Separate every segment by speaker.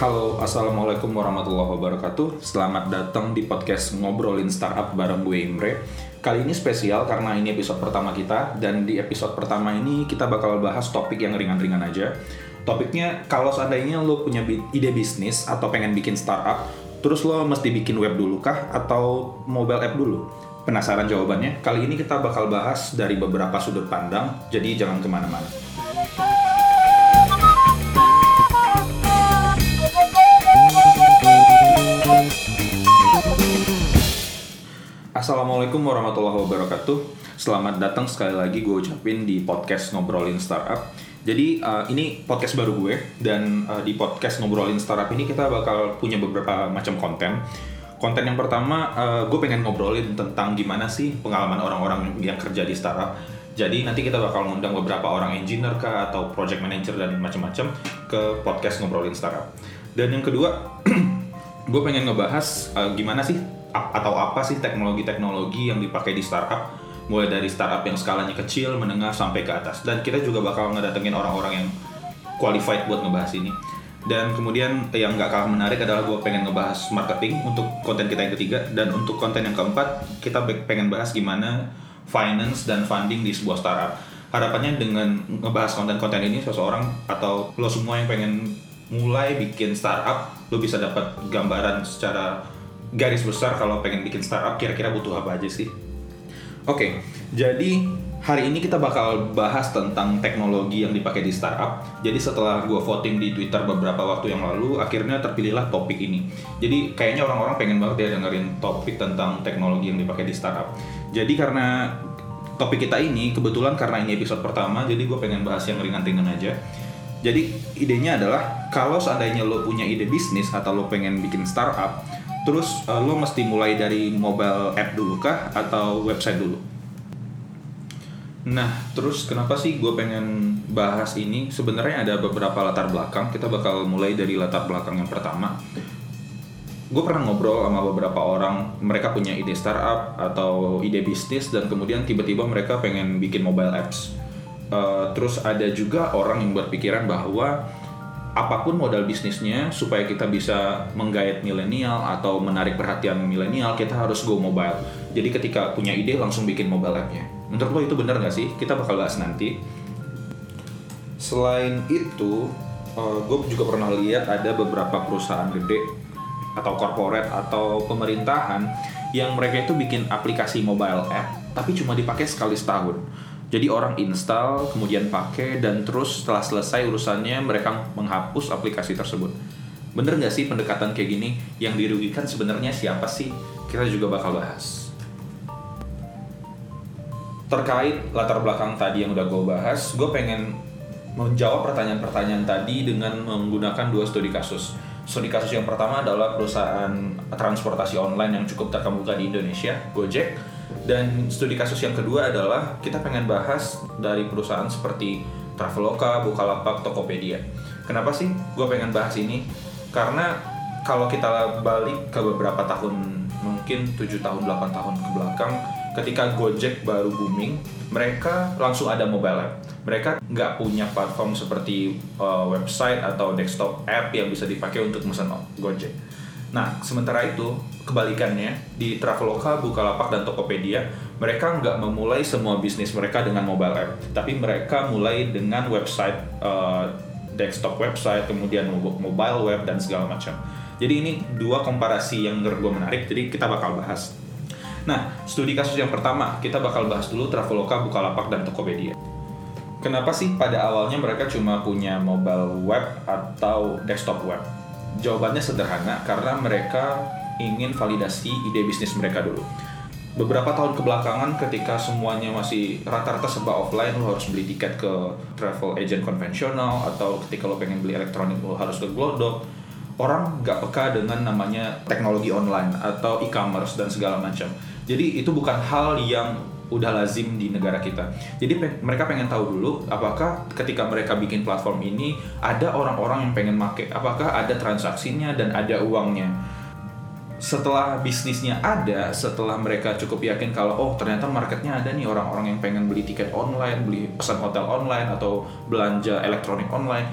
Speaker 1: Halo, Assalamualaikum warahmatullahi wabarakatuh Selamat datang di podcast Ngobrolin Startup bareng gue Imre Kali ini spesial karena ini episode pertama kita Dan di episode pertama ini kita bakal bahas topik yang ringan-ringan aja Topiknya, kalau seandainya lo punya ide bisnis atau pengen bikin startup Terus lo mesti bikin web dulu kah? Atau mobile app dulu? Penasaran jawabannya? Kali ini kita bakal bahas dari beberapa sudut pandang Jadi jangan ke mana-mana Assalamualaikum warahmatullahi wabarakatuh. Selamat datang sekali lagi gue ucapin di podcast ngobrolin startup. Jadi uh, ini podcast baru gue dan uh, di podcast ngobrolin startup ini kita bakal punya beberapa macam konten. Konten yang pertama uh, gue pengen ngobrolin tentang gimana sih pengalaman orang-orang yang kerja di startup. Jadi nanti kita bakal ngundang beberapa orang engineer kah atau project manager dan macam-macam ke podcast ngobrolin startup. Dan yang kedua, gue pengen ngebahas uh, gimana sih atau apa sih teknologi-teknologi yang dipakai di startup? Mulai dari startup yang skalanya kecil, menengah sampai ke atas. Dan kita juga bakal ngedatengin orang-orang yang qualified buat ngebahas ini. Dan kemudian yang nggak kalah menarik adalah gue pengen ngebahas marketing untuk konten kita yang ketiga. Dan untuk konten yang keempat kita pengen bahas gimana finance dan funding di sebuah startup. Harapannya dengan ngebahas konten-konten ini seseorang atau lo semua yang pengen mulai bikin startup lo bisa dapat gambaran secara garis besar kalau pengen bikin startup kira-kira butuh apa aja sih? Oke, okay, jadi hari ini kita bakal bahas tentang teknologi yang dipakai di startup. Jadi setelah gue voting di Twitter beberapa waktu yang lalu, akhirnya terpilihlah topik ini. Jadi kayaknya orang-orang pengen banget ya dengerin topik tentang teknologi yang dipakai di startup. Jadi karena topik kita ini kebetulan karena ini episode pertama, jadi gue pengen bahas yang ringan-ringan aja. Jadi idenya adalah kalau seandainya lo punya ide bisnis atau lo pengen bikin startup, Terus uh, lo mesti mulai dari mobile app dulu kah atau website dulu? Nah, terus kenapa sih gue pengen bahas ini? Sebenarnya ada beberapa latar belakang. Kita bakal mulai dari latar belakang yang pertama. Gue pernah ngobrol sama beberapa orang, mereka punya ide startup atau ide bisnis dan kemudian tiba-tiba mereka pengen bikin mobile apps. Uh, terus ada juga orang yang berpikiran bahwa apa pun modal bisnisnya supaya kita bisa menggait milenial atau menarik perhatian milenial kita harus go mobile. Jadi ketika punya ide langsung bikin mobile app-nya. Menurut lo itu benar nggak sih? Kita bakal bahas nanti. Selain itu uh, eh, gue juga pernah lihat ada beberapa perusahaan gede atau corporate atau pemerintahan yang mereka itu bikin aplikasi mobile app tapi cuma dipakai sekali setahun jadi orang install, kemudian pakai, dan terus setelah selesai urusannya mereka menghapus aplikasi tersebut. Bener nggak sih pendekatan kayak gini? Yang dirugikan sebenarnya siapa sih? Kita juga bakal bahas. Terkait latar belakang tadi yang udah gue bahas, gue pengen menjawab pertanyaan-pertanyaan tadi dengan menggunakan dua studi kasus. Studi kasus yang pertama adalah perusahaan transportasi online yang cukup terkemuka di Indonesia, Gojek, dan studi kasus yang kedua adalah kita pengen bahas dari perusahaan seperti Traveloka, Bukalapak, Tokopedia. Kenapa sih gue pengen bahas ini? Karena kalau kita balik ke beberapa tahun, mungkin 7 tahun, 8 tahun ke belakang, ketika Gojek baru booming, mereka langsung ada mobile app. Mereka nggak punya platform seperti uh, website atau desktop app yang bisa dipakai untuk pesan Gojek Nah, sementara itu kebalikannya di Traveloka, Bukalapak dan Tokopedia, mereka nggak memulai semua bisnis mereka dengan mobile app, tapi mereka mulai dengan website uh, desktop website, kemudian mobile web dan segala macam. Jadi ini dua komparasi yang menurut gue menarik, jadi kita bakal bahas. Nah, studi kasus yang pertama kita bakal bahas dulu Traveloka, Bukalapak dan Tokopedia. Kenapa sih pada awalnya mereka cuma punya mobile web atau desktop web? Jawabannya sederhana karena mereka ingin validasi ide bisnis mereka dulu. Beberapa tahun kebelakangan ketika semuanya masih rata-rata serba offline, lo harus beli tiket ke travel agent konvensional atau ketika lo pengen beli elektronik lo harus ke Glodok. Orang nggak peka dengan namanya teknologi online atau e-commerce dan segala macam. Jadi itu bukan hal yang udah lazim di negara kita. Jadi pe mereka pengen tahu dulu apakah ketika mereka bikin platform ini ada orang-orang yang pengen make, apakah ada transaksinya dan ada uangnya. Setelah bisnisnya ada, setelah mereka cukup yakin kalau oh ternyata marketnya ada nih orang-orang yang pengen beli tiket online, beli pesan hotel online atau belanja elektronik online,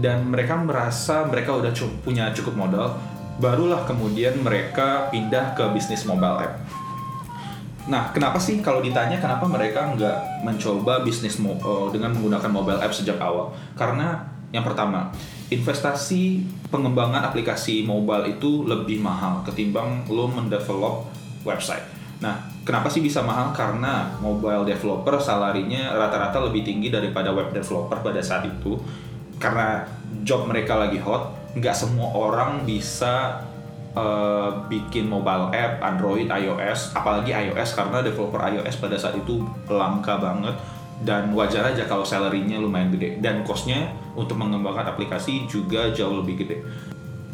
Speaker 1: dan mereka merasa mereka udah cukup, punya cukup modal barulah kemudian mereka pindah ke bisnis mobile app Nah, kenapa sih kalau ditanya kenapa mereka nggak mencoba bisnis uh, dengan menggunakan mobile app sejak awal? Karena yang pertama, investasi pengembangan aplikasi mobile itu lebih mahal ketimbang lo mendevelop website. Nah, kenapa sih bisa mahal? Karena mobile developer salarinya rata-rata lebih tinggi daripada web developer pada saat itu. Karena job mereka lagi hot, nggak semua orang bisa uh, bikin mobile app Android, iOS, apalagi iOS karena developer iOS pada saat itu langka banget dan wajar aja kalau salarynya lumayan gede dan costnya untuk mengembangkan aplikasi juga jauh lebih gede.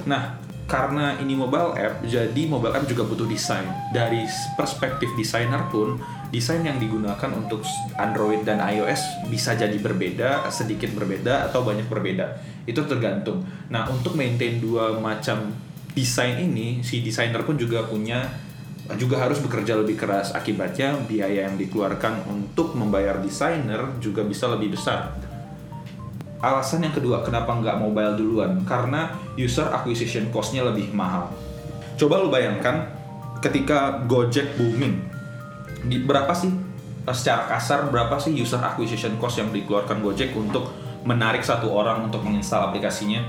Speaker 1: Nah, karena ini mobile app, jadi mobile app juga butuh desain. Dari perspektif desainer pun, desain yang digunakan untuk Android dan iOS bisa jadi berbeda, sedikit berbeda atau banyak berbeda. Itu tergantung. Nah, untuk maintain dua macam desain ini si desainer pun juga punya juga harus bekerja lebih keras. Akibatnya biaya yang dikeluarkan untuk membayar desainer juga bisa lebih besar. Alasan yang kedua kenapa nggak mobile duluan? Karena user acquisition costnya lebih mahal. Coba lu bayangkan ketika Gojek booming berapa sih secara kasar berapa sih user acquisition cost yang dikeluarkan Gojek untuk menarik satu orang untuk menginstal aplikasinya?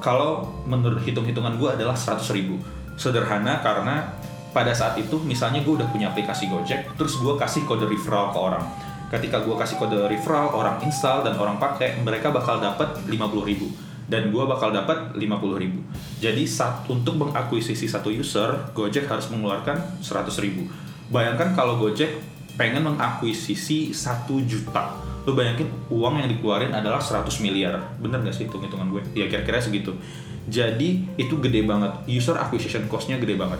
Speaker 1: Kalau menurut hitung-hitungan gue adalah 100 ribu. Sederhana karena pada saat itu misalnya gue udah punya aplikasi Gojek terus gue kasih kode referral ke orang. Ketika gue kasih kode referral orang install dan orang pakai mereka bakal dapat 50 ribu. Dan gue bakal dapat 50 ribu. Jadi saat untuk mengakuisisi satu user Gojek harus mengeluarkan 100 ribu. Bayangkan kalau Gojek pengen mengakuisisi 1 juta. Lu bayangin uang yang dikeluarin adalah 100 miliar. Bener gak sih hitung-hitungan gue? Ya kira-kira segitu. Jadi itu gede banget. User acquisition costnya gede banget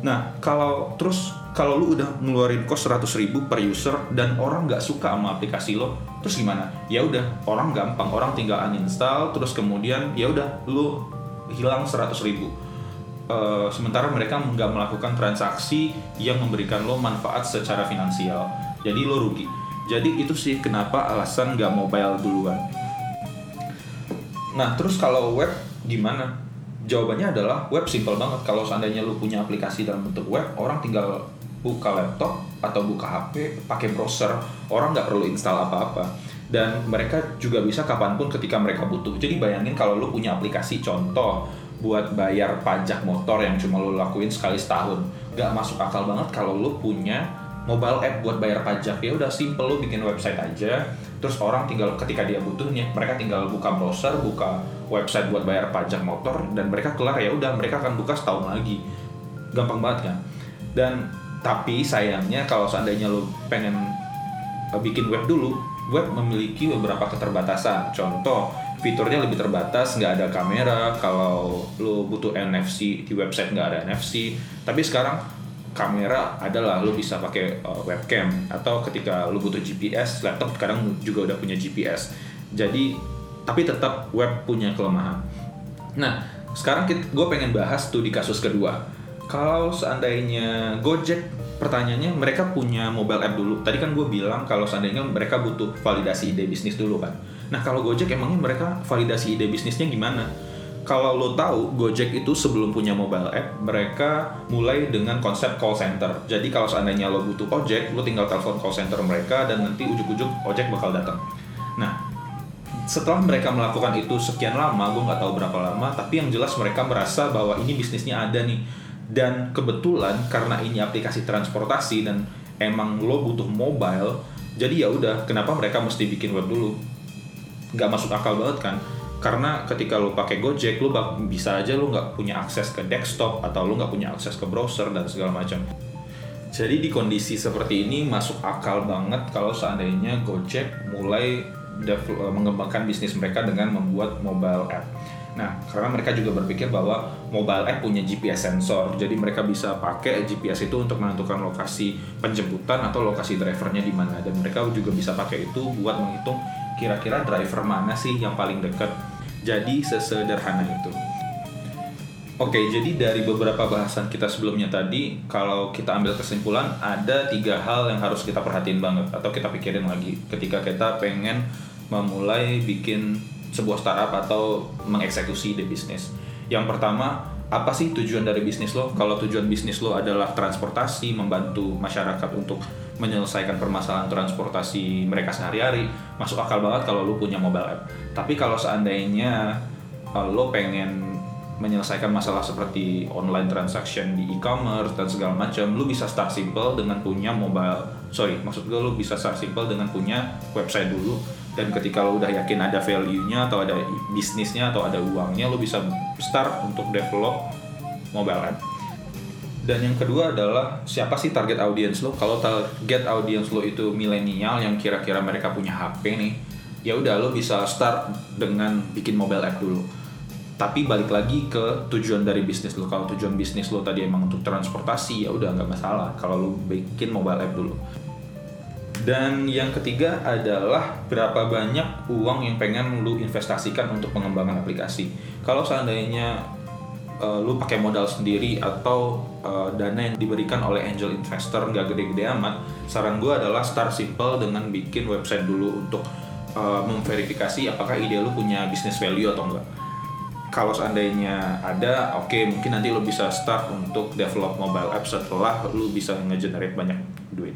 Speaker 1: nah kalau terus kalau lu udah ngeluarin cost 100 ribu per user dan orang nggak suka sama aplikasi lo terus gimana ya udah orang gampang orang tinggal uninstall terus kemudian ya udah lu hilang 100 ribu uh, sementara mereka nggak melakukan transaksi yang memberikan lo manfaat secara finansial jadi lo rugi jadi itu sih kenapa alasan nggak mobile duluan. Nah terus kalau web gimana? Jawabannya adalah web simple banget. Kalau seandainya lu punya aplikasi dalam bentuk web, orang tinggal buka laptop atau buka HP, pakai browser, orang nggak perlu install apa-apa. Dan mereka juga bisa kapan pun ketika mereka butuh. Jadi bayangin kalau lu punya aplikasi contoh buat bayar pajak motor yang cuma lu lakuin sekali setahun. Gak masuk akal banget kalau lu punya mobile app buat bayar pajak ya udah simple lo bikin website aja terus orang tinggal ketika dia butuh nih mereka tinggal buka browser buka website buat bayar pajak motor dan mereka kelar ya udah mereka akan buka setahun lagi. Gampang banget kan? Dan tapi sayangnya kalau seandainya lo pengen uh, bikin web dulu web memiliki beberapa keterbatasan. Contoh fiturnya lebih terbatas nggak ada kamera. Kalau lo butuh NFC di website nggak ada NFC tapi sekarang kamera adalah lu bisa pakai uh, webcam. Atau ketika lu butuh GPS laptop kadang juga udah punya GPS jadi tapi tetap web punya kelemahan. Nah sekarang gue pengen bahas tuh di kasus kedua. Kalau seandainya Gojek pertanyaannya mereka punya mobile app dulu. Tadi kan gue bilang kalau seandainya mereka butuh validasi ide bisnis dulu kan nah kalau Gojek emangnya mereka validasi ide bisnisnya gimana? Kalau lo tahu Gojek itu sebelum punya mobile app mereka mulai dengan konsep call center. Jadi kalau seandainya lo butuh ojek lo tinggal telepon call center mereka dan nanti ujuk-ujuk ojek bakal datang. Nah setelah mereka melakukan itu sekian lama gue nggak tahu berapa lama tapi yang jelas mereka merasa bahwa ini bisnisnya ada nih. Dan kebetulan karena ini aplikasi transportasi dan emang lo butuh mobile jadi ya udah kenapa mereka mesti bikin web dulu? Nggak masuk akal banget kan? Karena ketika lo pakai Gojek lo bisa aja lo nggak punya akses ke desktop atau lo nggak punya akses ke browser dan segala macam. Jadi di kondisi seperti ini masuk akal banget kalau seandainya Gojek mulai mengembangkan bisnis mereka dengan membuat mobile app. Nah, karena mereka juga berpikir bahwa mobile app punya GPS sensor, jadi mereka bisa pakai GPS itu untuk menentukan lokasi penjemputan atau lokasi drivernya di mana, dan mereka juga bisa pakai itu buat menghitung kira-kira driver mana sih yang paling dekat. Jadi sesederhana itu. Oke, jadi dari beberapa bahasan kita sebelumnya tadi, kalau kita ambil kesimpulan, ada tiga hal yang harus kita perhatiin banget atau kita pikirin lagi ketika kita pengen memulai bikin sebuah startup atau mengeksekusi ide bisnis. Yang pertama, apa sih tujuan dari bisnis lo? Kalau tujuan bisnis lo adalah transportasi, membantu masyarakat untuk menyelesaikan permasalahan transportasi mereka sehari-hari, masuk akal banget kalau lo punya mobile app. Tapi kalau seandainya uh, lo pengen menyelesaikan masalah seperti online transaction di e-commerce dan segala macam, lu bisa start simple dengan punya mobile. Sorry, maksud gue lu bisa start simple dengan punya website dulu. Dan ketika lu udah yakin ada value-nya atau ada bisnisnya atau ada uangnya, lu bisa start untuk develop mobile app. Dan yang kedua adalah siapa sih target audience lo? Kalau target audience lo itu milenial yang kira-kira mereka punya HP nih, ya udah lo bisa start dengan bikin mobile app dulu tapi balik lagi ke tujuan dari bisnis lo kalau tujuan bisnis lo tadi emang untuk transportasi ya udah nggak masalah kalau lo bikin mobile app dulu dan yang ketiga adalah berapa banyak uang yang pengen lo investasikan untuk pengembangan aplikasi kalau seandainya uh, lu pakai modal sendiri atau uh, dana yang diberikan oleh angel investor nggak gede-gede amat saran gue adalah start simple dengan bikin website dulu untuk uh, memverifikasi apakah ide lu punya business value atau enggak kalau seandainya ada, oke okay, mungkin nanti lo bisa start untuk develop mobile app setelah lo bisa nge-generate banyak duit.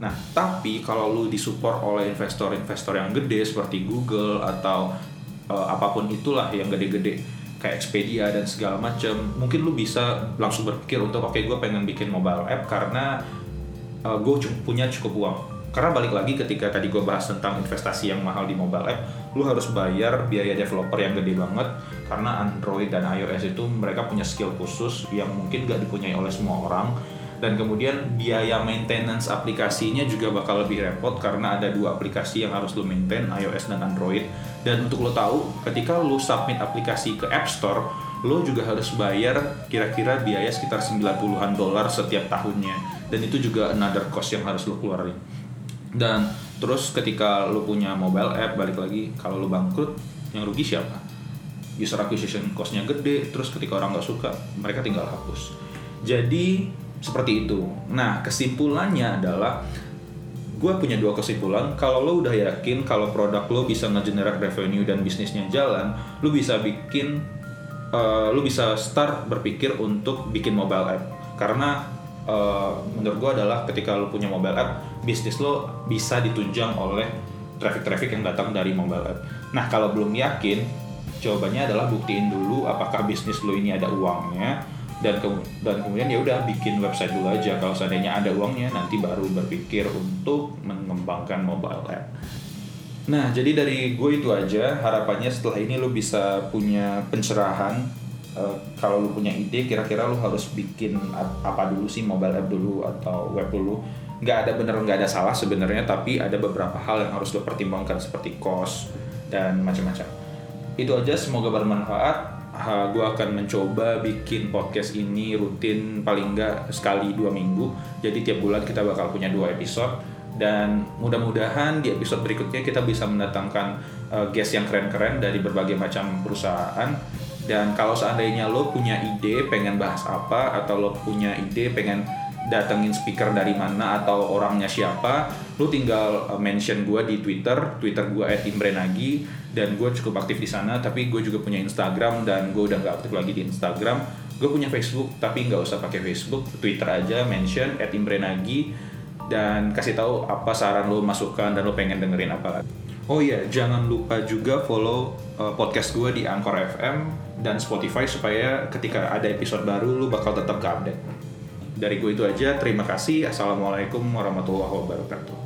Speaker 1: Nah, tapi kalau lo disupport oleh investor-investor yang gede seperti Google atau uh, apa pun itulah yang gede-gede kayak Expedia dan segala macam, mungkin lo bisa langsung berpikir untuk oke okay, gue pengen bikin mobile app karena uh, gue punya cukup uang. Karena balik lagi ketika tadi gue bahas tentang investasi yang mahal di mobile app lu harus bayar biaya developer yang gede banget karena Android dan iOS itu mereka punya skill khusus yang mungkin gak dipunyai oleh semua orang dan kemudian biaya maintenance aplikasinya juga bakal lebih repot karena ada dua aplikasi yang harus lu maintain iOS dan Android. Dan untuk lo tahu ketika lu submit aplikasi ke App Store lo juga harus bayar kira-kira biaya sekitar 90-an dolar setiap tahunnya. Dan itu juga another cost yang harus lo keluarin. Dan terus ketika lu punya mobile app balik lagi kalau lu bangkrut yang rugi siapa? User acquisition costnya gede terus ketika orang nggak suka mereka tinggal hapus. Jadi seperti itu. Nah kesimpulannya adalah gue punya dua kesimpulan. Kalau lo udah yakin kalau produk lo bisa ngegenerate revenue dan bisnisnya jalan lo bisa bikin uh, lo bisa start berpikir untuk bikin mobile app. Karena uh, menurut gue adalah ketika lo punya mobile app bisnis lo bisa ditunjang oleh traffic-traffic yang datang dari mobile app. Nah kalau belum yakin, jawabannya adalah buktiin dulu apakah bisnis lo ini ada uangnya dan ke, dan kemudian ya udah bikin website dulu aja. Kalau seandainya ada uangnya nanti baru berpikir untuk mengembangkan mobile app. Nah jadi dari gue itu aja harapannya setelah ini lo bisa punya pencerahan uh, kalau lo punya ide kira-kira lo harus bikin apa dulu sih mobile app dulu atau web dulu. Nggak ada bener nggak ada salah sebenarnya tapi ada beberapa hal yang harus lo pertimbangkan seperti cost dan macam-macam. Itu aja semoga bermanfaat gue akan mencoba bikin podcast ini rutin paling nggak sekali dua minggu. Jadi tiap bulan kita bakal punya dua episode. Dan mudah-mudahan di episode berikutnya kita bisa mendatangkan uh, guest yang keren-keren dari berbagai macam perusahaan. Dan kalau seandainya lo punya ide pengen bahas apa atau lo punya ide pengen datengin speaker dari mana atau orangnya siapa lu tinggal uh, mention gue di Twitter Twitter gue @imbrenagi dan gue cukup aktif di sana tapi gue juga punya Instagram dan gue udah gak aktif lagi di Instagram. Gue punya Facebook tapi nggak usah pakai Facebook Twitter aja mention @imbrenagi dan kasih tahu apa saran lo masukan dan lo pengen dengerin apa Oh iya, jangan lupa juga follow uh, podcast gue di Anchor FM dan Spotify supaya ketika ada episode baru lu bakal tetap ke update dari gue itu aja terima kasih. Assalamualaikum warahmatullahi wabarakatuh